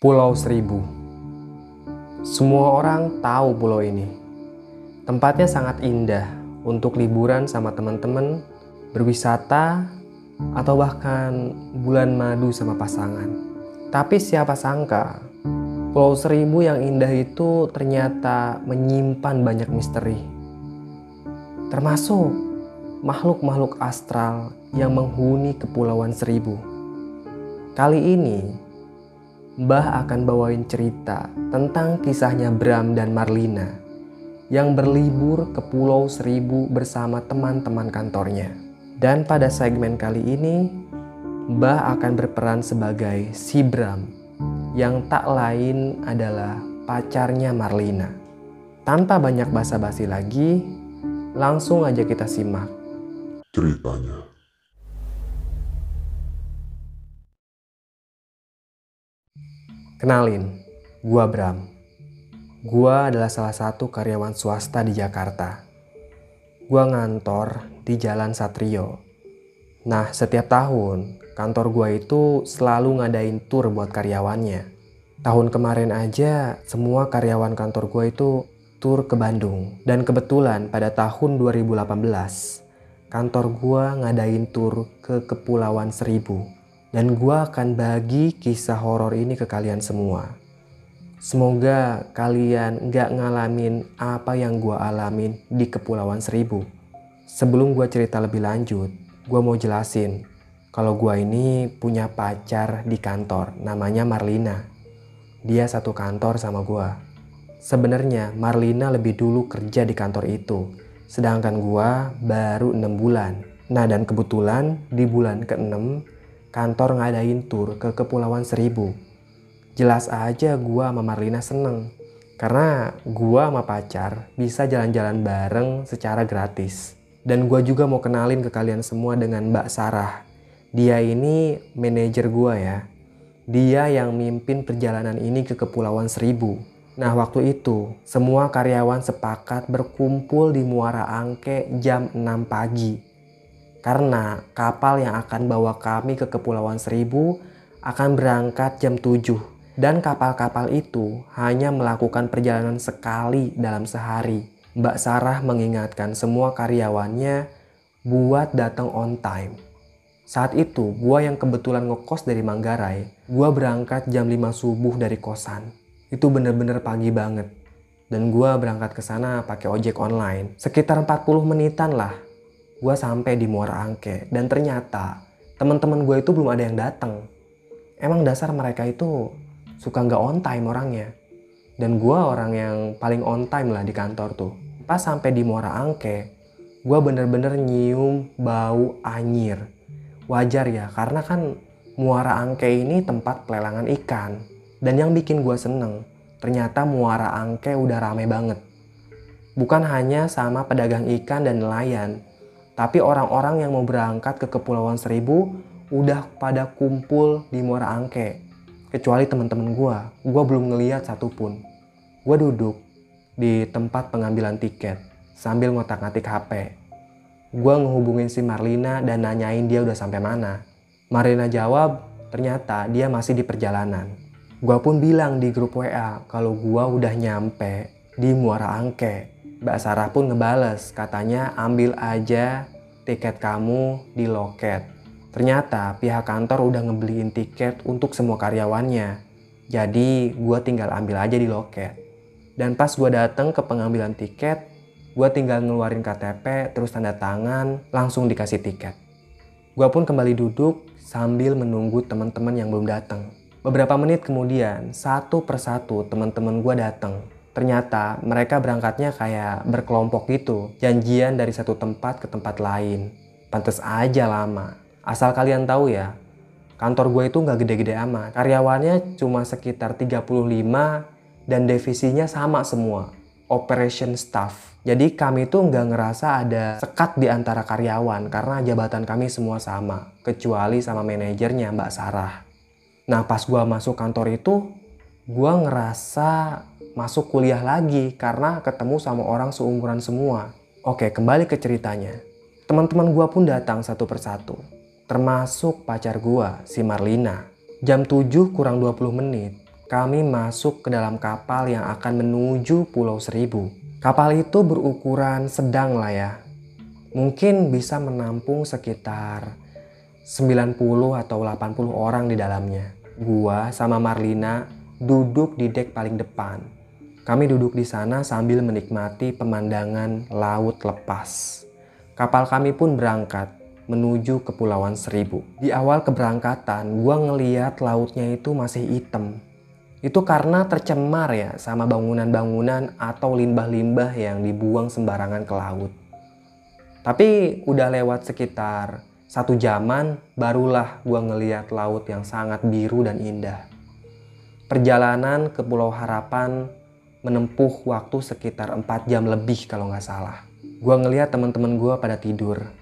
Pulau Seribu. Semua orang tahu pulau ini. Tempatnya sangat indah untuk liburan sama teman-teman, berwisata, atau bahkan bulan madu sama pasangan. Tapi siapa sangka, Pulau Seribu yang indah itu ternyata menyimpan banyak misteri. Termasuk makhluk-makhluk astral yang menghuni Kepulauan Seribu. Kali ini, Mbah akan bawain cerita tentang kisahnya Bram dan Marlina yang berlibur ke Pulau Seribu bersama teman-teman kantornya. Dan pada segmen kali ini, Mbah akan berperan sebagai si Bram yang tak lain adalah pacarnya Marlina. Tanpa banyak basa-basi lagi, langsung aja kita simak ceritanya. Kenalin, gua Bram. Gua adalah salah satu karyawan swasta di Jakarta. Gua ngantor di Jalan Satrio. Nah, setiap tahun kantor gua itu selalu ngadain tour buat karyawannya. Tahun kemarin aja semua karyawan kantor gua itu tour ke Bandung. Dan kebetulan pada tahun 2018 kantor gua ngadain tour ke Kepulauan Seribu dan gue akan bagi kisah horor ini ke kalian semua. Semoga kalian gak ngalamin apa yang gue alamin di Kepulauan Seribu. Sebelum gue cerita lebih lanjut, gue mau jelasin kalau gue ini punya pacar di kantor, namanya Marlina. Dia satu kantor sama gue. Sebenarnya Marlina lebih dulu kerja di kantor itu, sedangkan gue baru 6 bulan. Nah dan kebetulan di bulan ke-6 kantor ngadain tur ke Kepulauan Seribu. Jelas aja gua sama Marlina seneng. Karena gua sama pacar bisa jalan-jalan bareng secara gratis. Dan gua juga mau kenalin ke kalian semua dengan Mbak Sarah. Dia ini manajer gua ya. Dia yang mimpin perjalanan ini ke Kepulauan Seribu. Nah waktu itu semua karyawan sepakat berkumpul di Muara Angke jam 6 pagi karena kapal yang akan bawa kami ke Kepulauan Seribu akan berangkat jam 7 dan kapal-kapal itu hanya melakukan perjalanan sekali dalam sehari. Mbak Sarah mengingatkan semua karyawannya buat datang on time. Saat itu, gua yang kebetulan ngekos dari Manggarai, gua berangkat jam 5 subuh dari kosan. Itu bener-bener pagi banget. Dan gua berangkat ke sana pakai ojek online. Sekitar 40 menitan lah gue sampai di Muara Angke dan ternyata teman-teman gue itu belum ada yang datang. Emang dasar mereka itu suka nggak on time orangnya. Dan gue orang yang paling on time lah di kantor tuh. Pas sampai di Muara Angke, gue bener-bener nyium bau anyir. Wajar ya, karena kan Muara Angke ini tempat pelelangan ikan. Dan yang bikin gue seneng, ternyata Muara Angke udah rame banget. Bukan hanya sama pedagang ikan dan nelayan, tapi orang-orang yang mau berangkat ke Kepulauan Seribu udah pada kumpul di Muara Angke. Kecuali teman-teman gue, gue belum ngeliat satupun. Gue duduk di tempat pengambilan tiket sambil ngotak-ngatik HP. Gue ngehubungin si Marlina dan nanyain dia udah sampai mana. Marlina jawab, ternyata dia masih di perjalanan. Gue pun bilang di grup WA kalau gue udah nyampe di Muara Angke. Mbak Sarah pun ngebales, katanya ambil aja tiket kamu di loket. Ternyata pihak kantor udah ngebeliin tiket untuk semua karyawannya. Jadi gue tinggal ambil aja di loket. Dan pas gue dateng ke pengambilan tiket, gue tinggal ngeluarin KTP, terus tanda tangan, langsung dikasih tiket. Gue pun kembali duduk sambil menunggu teman-teman yang belum datang. Beberapa menit kemudian, satu persatu teman-teman gue datang Ternyata mereka berangkatnya kayak berkelompok gitu, janjian dari satu tempat ke tempat lain. Pantes aja lama. Asal kalian tahu ya, kantor gue itu nggak gede-gede amat. Karyawannya cuma sekitar 35 dan divisinya sama semua. Operation staff. Jadi kami tuh nggak ngerasa ada sekat di antara karyawan karena jabatan kami semua sama. Kecuali sama manajernya Mbak Sarah. Nah pas gue masuk kantor itu, gue ngerasa masuk kuliah lagi karena ketemu sama orang seumuran semua. Oke, kembali ke ceritanya. Teman-teman gue pun datang satu persatu. Termasuk pacar gue, si Marlina. Jam 7 kurang 20 menit, kami masuk ke dalam kapal yang akan menuju Pulau Seribu. Kapal itu berukuran sedang lah ya. Mungkin bisa menampung sekitar 90 atau 80 orang di dalamnya. Gua sama Marlina duduk di dek paling depan. Kami duduk di sana sambil menikmati pemandangan laut lepas. Kapal kami pun berangkat menuju Kepulauan Seribu. Di awal keberangkatan, gua ngeliat lautnya itu masih hitam itu karena tercemar ya sama bangunan-bangunan atau limbah-limbah yang dibuang sembarangan ke laut. Tapi udah lewat sekitar satu jaman barulah gua ngeliat laut yang sangat biru dan indah. Perjalanan ke Pulau Harapan menempuh waktu sekitar 4 jam lebih kalau nggak salah. Gua ngeliat teman-teman gua pada tidur.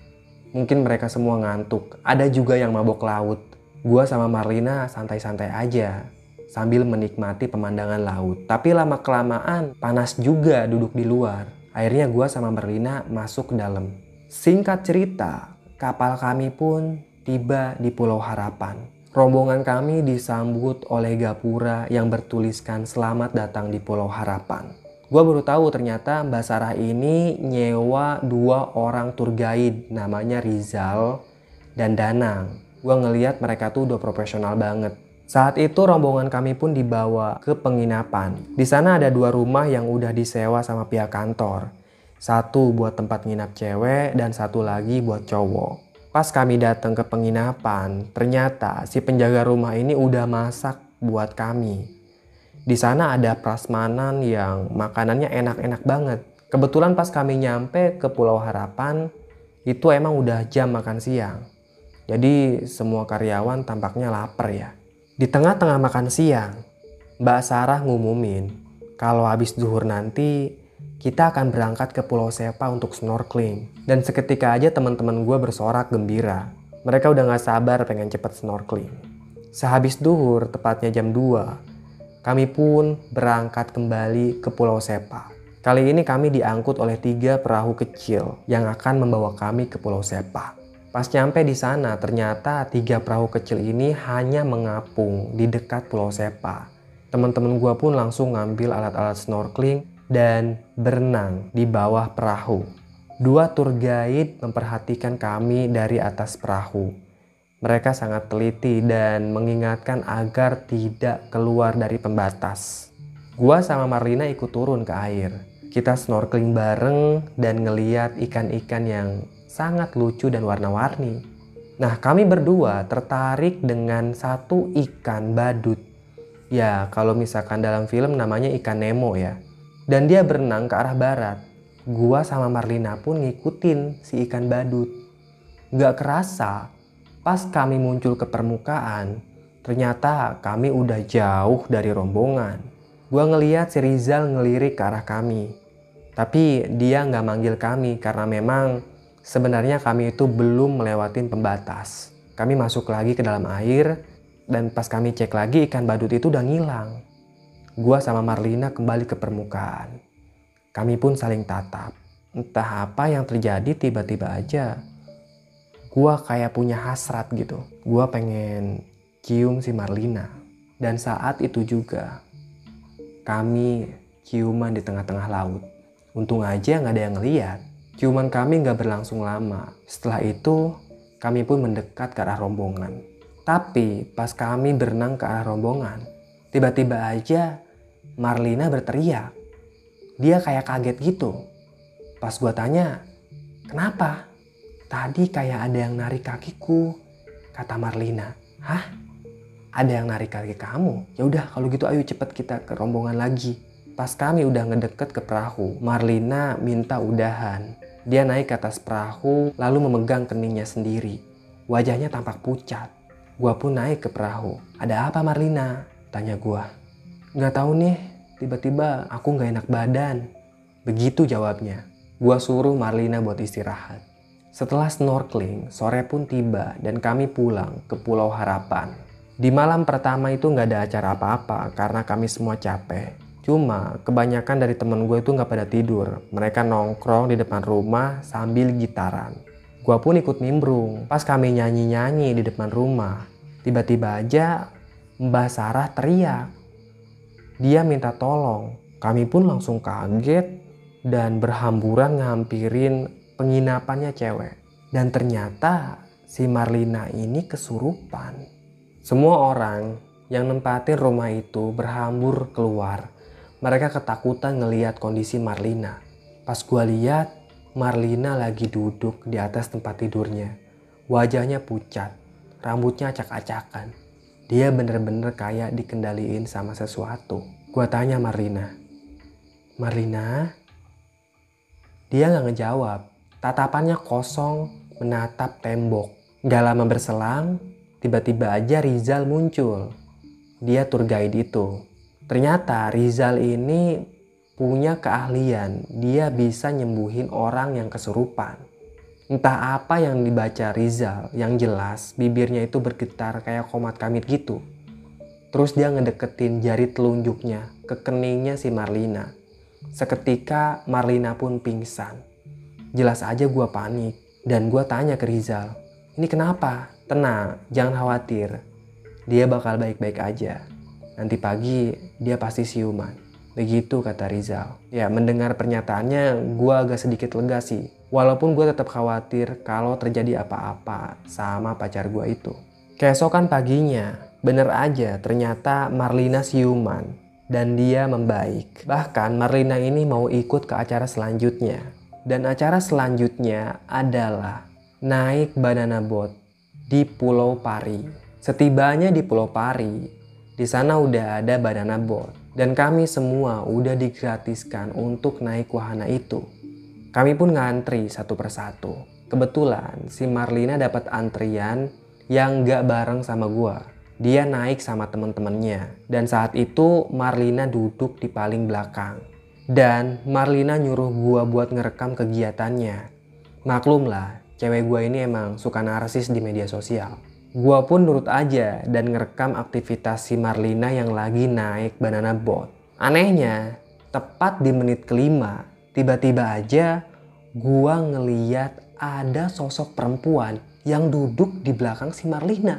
Mungkin mereka semua ngantuk. Ada juga yang mabok laut. Gua sama Marlina santai-santai aja sambil menikmati pemandangan laut. Tapi lama kelamaan panas juga duduk di luar. Akhirnya gue sama Merlina masuk ke dalam. Singkat cerita, kapal kami pun tiba di Pulau Harapan. Rombongan kami disambut oleh gapura yang bertuliskan selamat datang di Pulau Harapan. Gue baru tahu ternyata Mbak Sarah ini nyewa dua orang tour guide namanya Rizal dan Danang. Gue ngeliat mereka tuh udah profesional banget saat itu rombongan kami pun dibawa ke penginapan. Di sana ada dua rumah yang udah disewa sama pihak kantor. Satu buat tempat nginap cewek dan satu lagi buat cowok. Pas kami datang ke penginapan, ternyata si penjaga rumah ini udah masak buat kami. Di sana ada prasmanan yang makanannya enak-enak banget. Kebetulan pas kami nyampe ke Pulau Harapan, itu emang udah jam makan siang. Jadi semua karyawan tampaknya lapar ya. Di tengah-tengah makan siang, Mbak Sarah ngumumin kalau habis zuhur nanti kita akan berangkat ke Pulau Sepa untuk snorkeling. Dan seketika aja teman-teman gue bersorak gembira. Mereka udah gak sabar pengen cepet snorkeling. Sehabis duhur, tepatnya jam 2, kami pun berangkat kembali ke Pulau Sepa. Kali ini kami diangkut oleh tiga perahu kecil yang akan membawa kami ke Pulau Sepa. Pas nyampe di sana, ternyata tiga perahu kecil ini hanya mengapung di dekat Pulau Sepa. Teman-teman gue pun langsung ngambil alat-alat snorkeling dan berenang di bawah perahu. Dua tour guide memperhatikan kami dari atas perahu. Mereka sangat teliti dan mengingatkan agar tidak keluar dari pembatas. Gua sama Marlina ikut turun ke air. Kita snorkeling bareng dan ngeliat ikan-ikan yang sangat lucu dan warna-warni. Nah, kami berdua tertarik dengan satu ikan badut. Ya, kalau misalkan dalam film namanya ikan Nemo ya. Dan dia berenang ke arah barat. Gua sama Marlina pun ngikutin si ikan badut. Gak kerasa, pas kami muncul ke permukaan, ternyata kami udah jauh dari rombongan. Gua ngeliat si Rizal ngelirik ke arah kami. Tapi dia nggak manggil kami karena memang Sebenarnya kami itu belum melewatin pembatas. Kami masuk lagi ke dalam air dan pas kami cek lagi ikan badut itu udah ngilang. Gua sama Marlina kembali ke permukaan. Kami pun saling tatap. Entah apa yang terjadi tiba-tiba aja. Gua kayak punya hasrat gitu. Gua pengen cium si Marlina. Dan saat itu juga kami ciuman di tengah-tengah laut. Untung aja nggak ada yang ngeliat. Ciuman kami nggak berlangsung lama. Setelah itu, kami pun mendekat ke arah rombongan. Tapi pas kami berenang ke arah rombongan, tiba-tiba aja Marlina berteriak. Dia kayak kaget gitu. Pas gue tanya, kenapa? Tadi kayak ada yang narik kakiku, kata Marlina. Hah? Ada yang narik kaki kamu? Ya udah kalau gitu ayo cepet kita ke rombongan lagi. Pas kami udah ngedeket ke perahu, Marlina minta udahan. Dia naik ke atas perahu lalu memegang keningnya sendiri. Wajahnya tampak pucat. Gua pun naik ke perahu. Ada apa Marlina? Tanya gua. Gak tahu nih, tiba-tiba aku gak enak badan. Begitu jawabnya. Gua suruh Marlina buat istirahat. Setelah snorkeling, sore pun tiba dan kami pulang ke Pulau Harapan. Di malam pertama itu gak ada acara apa-apa karena kami semua capek. Cuma kebanyakan dari temen gue itu nggak pada tidur. Mereka nongkrong di depan rumah sambil gitaran. Gue pun ikut nimbrung. Pas kami nyanyi-nyanyi di depan rumah, tiba-tiba aja Mbak Sarah teriak. Dia minta tolong. Kami pun langsung kaget dan berhamburan ngampirin penginapannya cewek. Dan ternyata si Marlina ini kesurupan. Semua orang yang nempatin rumah itu berhambur keluar. Mereka ketakutan ngeliat kondisi Marlina. Pas gua lihat, Marlina lagi duduk di atas tempat tidurnya. Wajahnya pucat, rambutnya acak-acakan. Dia bener-bener kayak dikendaliin sama sesuatu. Gua tanya Marlina, Marlina? Dia nggak ngejawab. Tatapannya kosong menatap tembok. Gak lama berselang, tiba-tiba aja Rizal muncul. Dia tour guide itu. Ternyata Rizal ini punya keahlian. Dia bisa nyembuhin orang yang kesurupan. Entah apa yang dibaca Rizal, yang jelas bibirnya itu bergetar kayak komat kamit gitu. Terus dia ngedeketin jari telunjuknya ke keningnya si Marlina. Seketika Marlina pun pingsan. Jelas aja gue panik dan gue tanya ke Rizal, ini kenapa? Tenang, jangan khawatir. Dia bakal baik-baik aja. Nanti pagi dia pasti siuman. Begitu kata Rizal. Ya mendengar pernyataannya gue agak sedikit lega sih. Walaupun gue tetap khawatir kalau terjadi apa-apa sama pacar gue itu. Keesokan paginya, bener aja ternyata Marlina siuman dan dia membaik. Bahkan Marlina ini mau ikut ke acara selanjutnya. Dan acara selanjutnya adalah naik banana boat di Pulau Pari. Setibanya di Pulau Pari, di sana udah ada banana boat dan kami semua udah digratiskan untuk naik wahana itu. Kami pun ngantri satu persatu. Kebetulan si Marlina dapat antrian yang gak bareng sama gua. Dia naik sama temen-temennya. Dan saat itu Marlina duduk di paling belakang. Dan Marlina nyuruh gua buat ngerekam kegiatannya. Maklum lah, cewek gua ini emang suka narsis di media sosial. Gua pun nurut aja dan ngerekam aktivitas si Marlina yang lagi naik banana boat. Anehnya, tepat di menit kelima, tiba-tiba aja gua ngeliat ada sosok perempuan yang duduk di belakang si Marlina.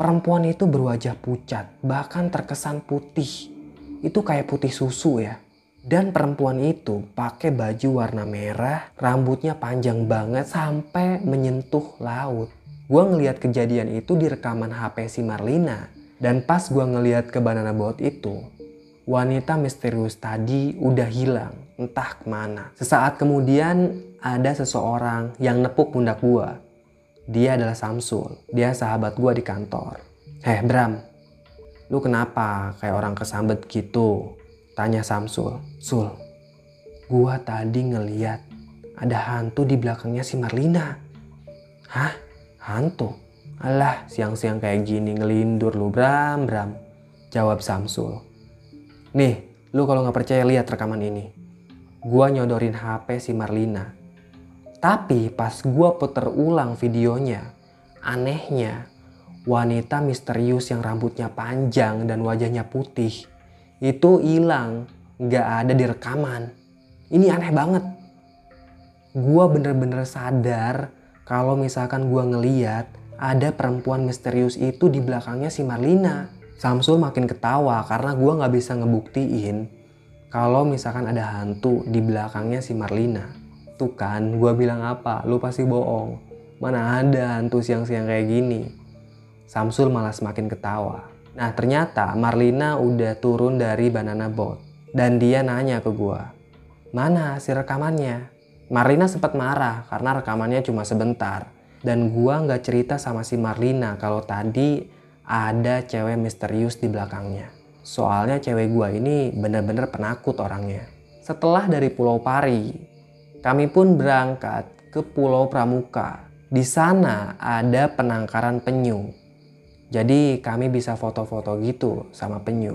Perempuan itu berwajah pucat, bahkan terkesan putih. Itu kayak putih susu ya. Dan perempuan itu pakai baju warna merah, rambutnya panjang banget sampai menyentuh laut. Gua ngeliat kejadian itu di rekaman HP si Marlina. Dan pas gua ngeliat ke banana boat itu, wanita misterius tadi udah hilang, entah ke mana. Sesaat kemudian ada seseorang yang nepuk pundak gua. Dia adalah Samsul, dia sahabat gua di kantor. Heh Bram, lu kenapa kayak orang kesambet gitu? Tanya Samsul. Sul, gua tadi ngeliat ada hantu di belakangnya si Marlina. Hah? Hantu? Alah, siang-siang kayak gini ngelindur lu Bram, Bram. Jawab Samsul. Nih, lu kalau nggak percaya lihat rekaman ini. Gua nyodorin HP si Marlina. Tapi pas gua puter ulang videonya, anehnya wanita misterius yang rambutnya panjang dan wajahnya putih itu hilang, nggak ada di rekaman. Ini aneh banget. Gua bener-bener sadar kalau misalkan gua ngeliat ada perempuan misterius itu di belakangnya si Marlina. Samsul makin ketawa karena gua nggak bisa ngebuktiin kalau misalkan ada hantu di belakangnya si Marlina. Tuh kan, gua bilang apa? Lu pasti bohong. Mana ada hantu siang-siang kayak gini? Samsul malah semakin ketawa. Nah ternyata Marlina udah turun dari banana boat. Dan dia nanya ke gua, mana hasil rekamannya? Marlina sempat marah karena rekamannya cuma sebentar. Dan gua nggak cerita sama si Marlina kalau tadi ada cewek misterius di belakangnya. Soalnya cewek gua ini bener-bener penakut orangnya. Setelah dari Pulau Pari, kami pun berangkat ke Pulau Pramuka. Di sana ada penangkaran penyu. Jadi kami bisa foto-foto gitu sama penyu.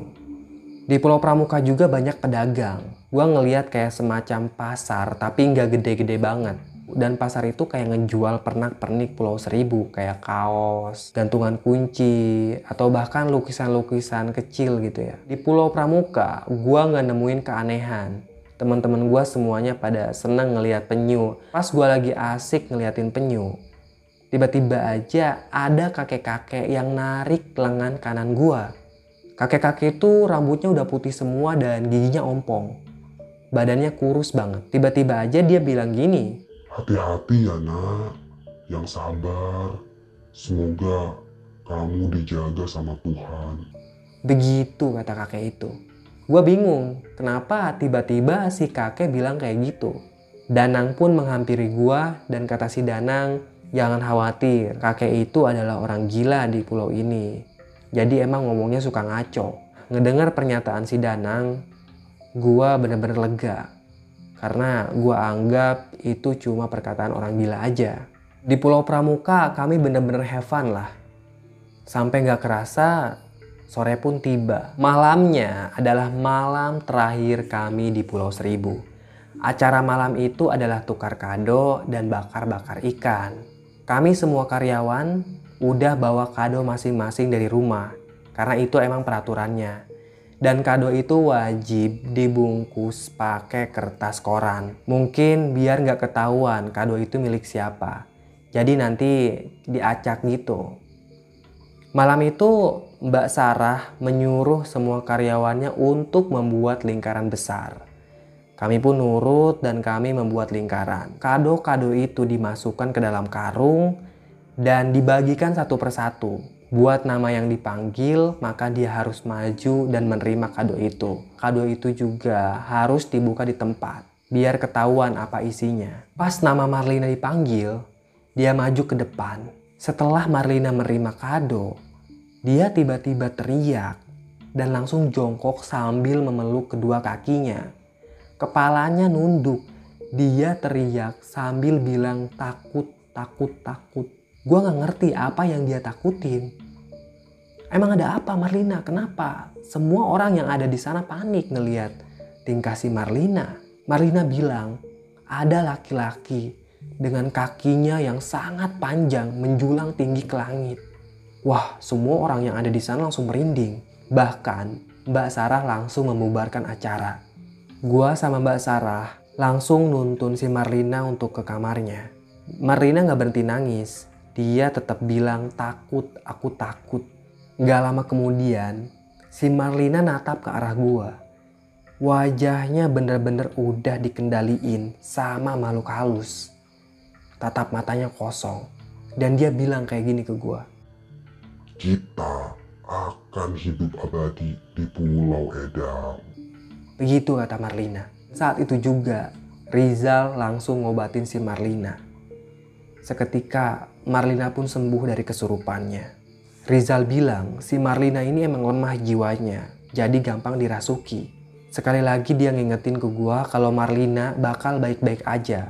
Di Pulau Pramuka juga banyak pedagang. Gua ngeliat kayak semacam pasar tapi nggak gede-gede banget. Dan pasar itu kayak ngejual pernak-pernik Pulau Seribu kayak kaos, gantungan kunci, atau bahkan lukisan-lukisan kecil gitu ya. Di Pulau Pramuka, gua nggak nemuin keanehan. Teman-teman gua semuanya pada seneng ngeliat penyu. Pas gua lagi asik ngeliatin penyu, tiba-tiba aja ada kakek-kakek yang narik lengan kanan gua. Kakek-kakek itu rambutnya udah putih semua dan giginya ompong. Badannya kurus banget. Tiba-tiba aja dia bilang gini, Hati-hati ya nak, yang sabar. Semoga kamu dijaga sama Tuhan. Begitu kata kakek itu. Gue bingung, kenapa tiba-tiba si kakek bilang kayak gitu. Danang pun menghampiri gue dan kata si Danang, jangan khawatir, kakek itu adalah orang gila di pulau ini. Jadi emang ngomongnya suka ngaco. Ngedengar pernyataan si Danang, gue bener-bener lega. Karena gue anggap itu cuma perkataan orang gila aja. Di Pulau Pramuka kami bener-bener have fun lah. Sampai gak kerasa sore pun tiba. Malamnya adalah malam terakhir kami di Pulau Seribu. Acara malam itu adalah tukar kado dan bakar-bakar ikan. Kami semua karyawan udah bawa kado masing-masing dari rumah. Karena itu emang peraturannya. Dan kado itu wajib dibungkus pakai kertas koran. Mungkin biar nggak ketahuan kado itu milik siapa. Jadi nanti diacak gitu. Malam itu Mbak Sarah menyuruh semua karyawannya untuk membuat lingkaran besar. Kami pun nurut dan kami membuat lingkaran. Kado-kado itu dimasukkan ke dalam karung dan dibagikan satu persatu. Buat nama yang dipanggil, maka dia harus maju dan menerima kado itu. Kado itu juga harus dibuka di tempat, biar ketahuan apa isinya. Pas nama Marlina dipanggil, dia maju ke depan. Setelah Marlina menerima kado, dia tiba-tiba teriak dan langsung jongkok sambil memeluk kedua kakinya. Kepalanya nunduk. Dia teriak sambil bilang takut, takut, takut. Gue gak ngerti apa yang dia takutin. Emang ada apa Marlina? Kenapa? Semua orang yang ada di sana panik ngeliat tingkah si Marlina. Marlina bilang ada laki-laki dengan kakinya yang sangat panjang menjulang tinggi ke langit. Wah, semua orang yang ada di sana langsung merinding. Bahkan Mbak Sarah langsung membubarkan acara. Gua sama Mbak Sarah langsung nuntun si Marlina untuk ke kamarnya. Marlina gak berhenti nangis. Dia tetap bilang takut, aku takut. Gak lama kemudian, si Marlina natap ke arah gua. Wajahnya bener-bener udah dikendaliin sama makhluk halus. Tatap matanya kosong. Dan dia bilang kayak gini ke gua. Kita akan hidup abadi di Pulau Edam. Begitu kata Marlina. Saat itu juga Rizal langsung ngobatin si Marlina. Seketika Marlina pun sembuh dari kesurupannya. Rizal bilang si Marlina ini emang lemah jiwanya, jadi gampang dirasuki. Sekali lagi dia ngingetin ke gua kalau Marlina bakal baik-baik aja.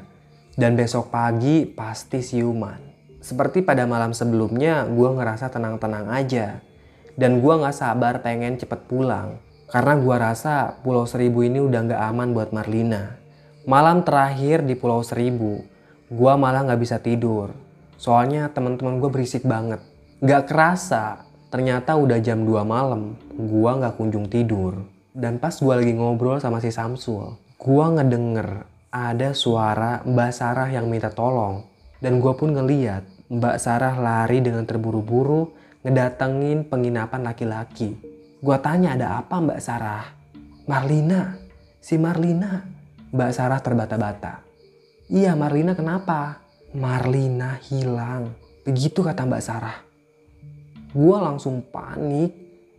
Dan besok pagi pasti siuman. Seperti pada malam sebelumnya, gua ngerasa tenang-tenang aja. Dan gua gak sabar pengen cepet pulang. Karena gua rasa Pulau Seribu ini udah gak aman buat Marlina. Malam terakhir di Pulau Seribu, gua malah gak bisa tidur. Soalnya teman-teman gue berisik banget. Gak kerasa, ternyata udah jam 2 malam, gua gak kunjung tidur. Dan pas gua lagi ngobrol sama si Samsul, gua ngedenger ada suara Mbak Sarah yang minta tolong. Dan gua pun ngeliat Mbak Sarah lari dengan terburu-buru ngedatengin penginapan laki-laki. Gua tanya ada apa Mbak Sarah? Marlina, si Marlina. Mbak Sarah terbata-bata. Iya Marlina kenapa? Marlina hilang. Begitu kata Mbak Sarah. Gua langsung panik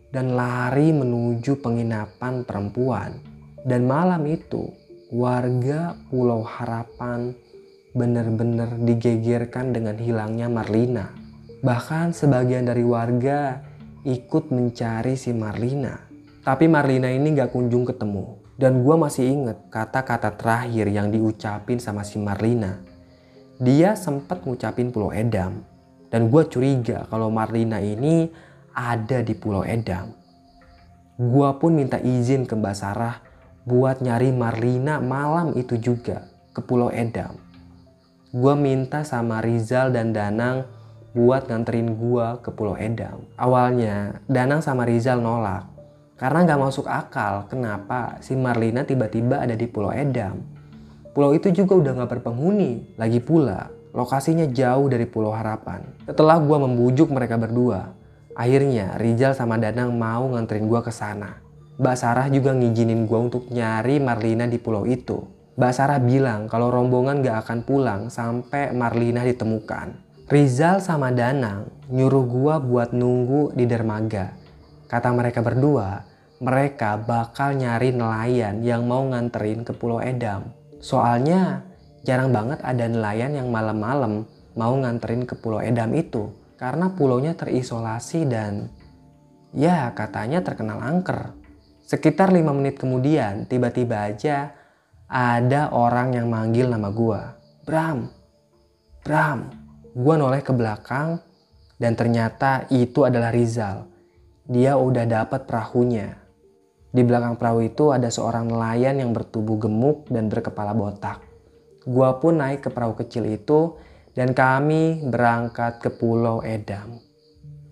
dan lari menuju penginapan perempuan. Dan malam itu warga Pulau Harapan benar-benar digegerkan dengan hilangnya Marlina. Bahkan sebagian dari warga ikut mencari si Marlina. Tapi Marlina ini gak kunjung ketemu. Dan gue masih inget kata-kata terakhir yang diucapin sama si Marlina. Dia sempat ngucapin Pulau Edam. Dan gue curiga kalau Marlina ini ada di Pulau Edam. Gue pun minta izin ke Mbak Sarah buat nyari Marlina malam itu juga ke Pulau Edam. Gue minta sama Rizal dan Danang buat nganterin gue ke Pulau Edam. Awalnya Danang sama Rizal nolak karena nggak masuk akal kenapa si Marlina tiba-tiba ada di Pulau Edam. Pulau itu juga udah nggak berpenghuni. Lagi pula lokasinya jauh dari Pulau Harapan. Setelah gue membujuk mereka berdua, Akhirnya Rizal sama Danang mau nganterin gue ke sana. Mbak Sarah juga ngizinin gue untuk nyari Marlina di pulau itu. Mbak Sarah bilang kalau rombongan gak akan pulang sampai Marlina ditemukan. Rizal sama Danang nyuruh gue buat nunggu di dermaga. Kata mereka berdua, mereka bakal nyari nelayan yang mau nganterin ke Pulau Edam. Soalnya jarang banget ada nelayan yang malam-malam mau nganterin ke Pulau Edam itu karena pulaunya terisolasi dan ya katanya terkenal angker. Sekitar lima menit kemudian tiba-tiba aja ada orang yang manggil nama gua. Bram, Bram. Gua noleh ke belakang dan ternyata itu adalah Rizal. Dia udah dapat perahunya. Di belakang perahu itu ada seorang nelayan yang bertubuh gemuk dan berkepala botak. Gua pun naik ke perahu kecil itu dan kami berangkat ke Pulau Edam.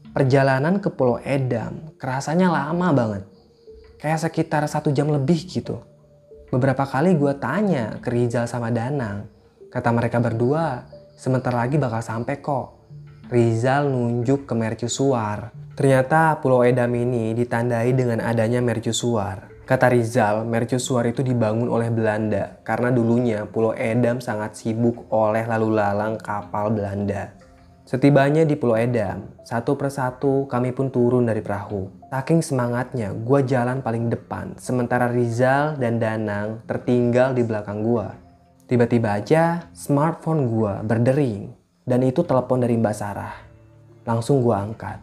Perjalanan ke Pulau Edam kerasanya lama banget. Kayak sekitar satu jam lebih gitu. Beberapa kali gue tanya ke Rizal sama Danang. Kata mereka berdua, sebentar lagi bakal sampai kok. Rizal nunjuk ke mercusuar. Ternyata Pulau Edam ini ditandai dengan adanya mercusuar. Kata Rizal, mercusuar itu dibangun oleh Belanda karena dulunya Pulau Edam sangat sibuk oleh lalu lalang kapal Belanda. Setibanya di Pulau Edam, satu persatu kami pun turun dari perahu. Saking semangatnya, gue jalan paling depan, sementara Rizal dan Danang tertinggal di belakang gue. Tiba-tiba aja smartphone gue berdering, dan itu telepon dari Mbak Sarah. Langsung gue angkat.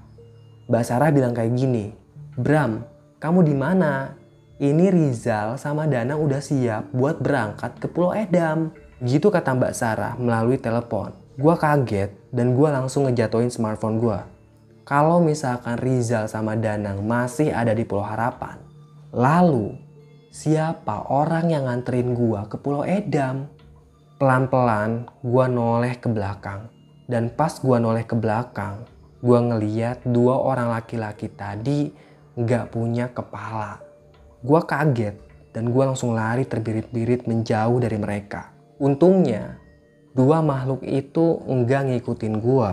Mbak Sarah bilang kayak gini, Bram, kamu di mana? ini Rizal sama Dana udah siap buat berangkat ke Pulau Edam. Gitu kata Mbak Sarah melalui telepon. Gua kaget dan gua langsung ngejatuhin smartphone gua. Kalau misalkan Rizal sama Danang masih ada di Pulau Harapan, lalu siapa orang yang nganterin gua ke Pulau Edam? Pelan-pelan gua noleh ke belakang. Dan pas gua noleh ke belakang, gua ngeliat dua orang laki-laki tadi nggak punya kepala. Gue kaget dan gue langsung lari terbirit-birit menjauh dari mereka. Untungnya, dua makhluk itu enggak ngikutin gue.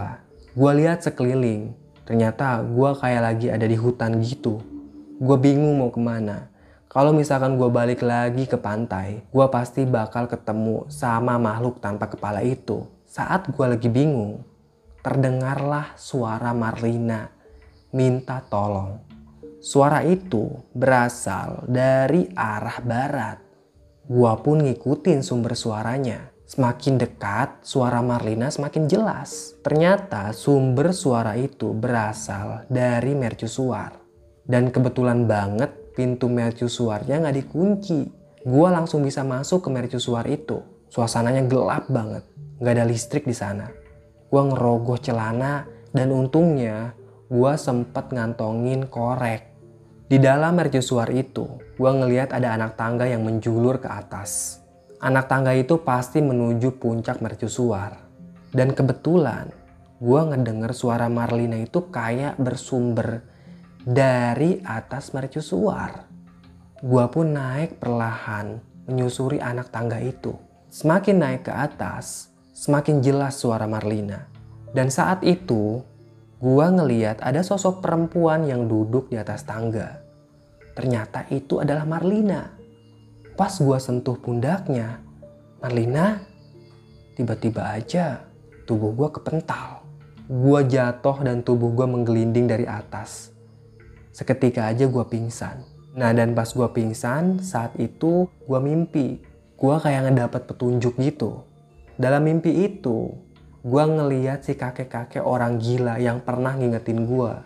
Gue lihat sekeliling, ternyata gue kayak lagi ada di hutan gitu. Gue bingung mau ke mana. Kalau misalkan gue balik lagi ke pantai, gue pasti bakal ketemu sama makhluk tanpa kepala itu. Saat gue lagi bingung, terdengarlah suara Marlina minta tolong. Suara itu berasal dari arah barat. Gua pun ngikutin sumber suaranya. Semakin dekat, suara Marlina semakin jelas. Ternyata sumber suara itu berasal dari mercusuar. Dan kebetulan banget pintu mercusuarnya nggak dikunci. Gua langsung bisa masuk ke mercusuar itu. Suasananya gelap banget. Nggak ada listrik di sana. Gua ngerogoh celana dan untungnya gua sempet ngantongin korek di dalam mercusuar itu, gue ngeliat ada anak tangga yang menjulur ke atas. Anak tangga itu pasti menuju puncak mercusuar. Dan kebetulan, gue ngedenger suara Marlina itu kayak bersumber dari atas mercusuar. Gue pun naik perlahan menyusuri anak tangga itu. Semakin naik ke atas, semakin jelas suara Marlina. Dan saat itu, Gua ngeliat ada sosok perempuan yang duduk di atas tangga. Ternyata itu adalah Marlina. Pas gua sentuh pundaknya, Marlina tiba-tiba aja tubuh gua kepental. Gua jatuh dan tubuh gua menggelinding dari atas. Seketika aja gua pingsan. Nah dan pas gua pingsan, saat itu gua mimpi. Gua kayak ngedapet petunjuk gitu. Dalam mimpi itu, Gua ngeliat si kakek-kakek orang gila yang pernah ngingetin gua.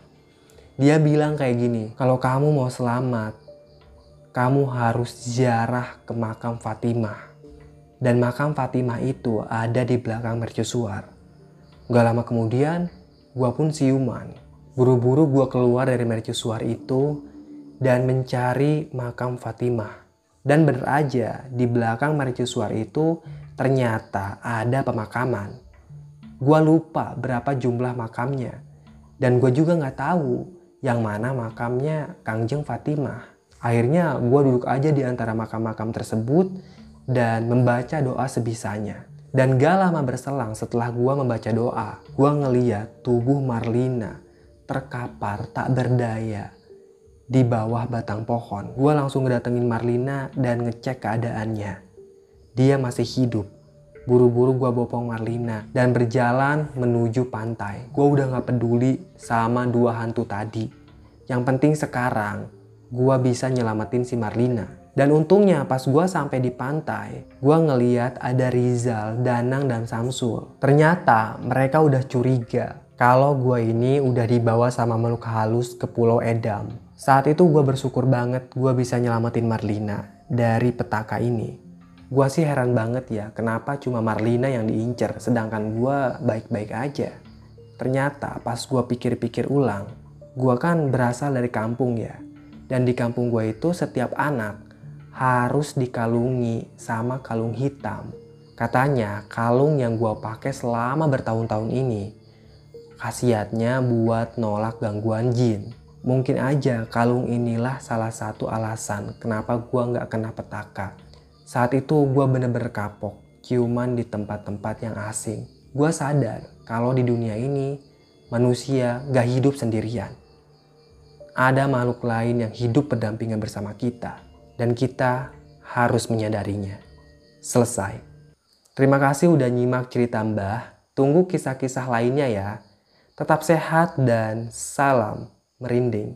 Dia bilang kayak gini, kalau kamu mau selamat, kamu harus ziarah ke makam Fatimah. Dan makam Fatimah itu ada di belakang mercusuar. Gak lama kemudian, gua pun siuman. Buru-buru gua keluar dari mercusuar itu dan mencari makam Fatimah. Dan bener aja, di belakang mercusuar itu ternyata ada pemakaman. Gue lupa berapa jumlah makamnya. Dan gue juga nggak tahu yang mana makamnya Kangjeng Fatimah. Akhirnya gue duduk aja di antara makam-makam tersebut dan membaca doa sebisanya. Dan gak lama berselang setelah gue membaca doa, gue ngeliat tubuh Marlina terkapar tak berdaya di bawah batang pohon. Gue langsung ngedatengin Marlina dan ngecek keadaannya. Dia masih hidup. Buru-buru gue bopong Marlina dan berjalan menuju pantai. Gue udah gak peduli sama dua hantu tadi. Yang penting sekarang gue bisa nyelamatin si Marlina. Dan untungnya pas gue sampai di pantai, gue ngeliat ada Rizal, Danang, dan Samsul. Ternyata mereka udah curiga kalau gue ini udah dibawa sama makhluk halus ke Pulau Edam. Saat itu gue bersyukur banget gue bisa nyelamatin Marlina dari petaka ini. Gue sih heran banget ya kenapa cuma Marlina yang diincer sedangkan gue baik-baik aja. Ternyata pas gue pikir-pikir ulang, gue kan berasal dari kampung ya. Dan di kampung gue itu setiap anak harus dikalungi sama kalung hitam. Katanya kalung yang gue pakai selama bertahun-tahun ini khasiatnya buat nolak gangguan jin. Mungkin aja kalung inilah salah satu alasan kenapa gue nggak kena petaka. Saat itu gue bener-bener kapok, ciuman di tempat-tempat yang asing. Gue sadar kalau di dunia ini manusia gak hidup sendirian. Ada makhluk lain yang hidup berdampingan bersama kita dan kita harus menyadarinya. Selesai. Terima kasih udah nyimak cerita Mbah. Tunggu kisah-kisah lainnya ya. Tetap sehat dan salam merinding.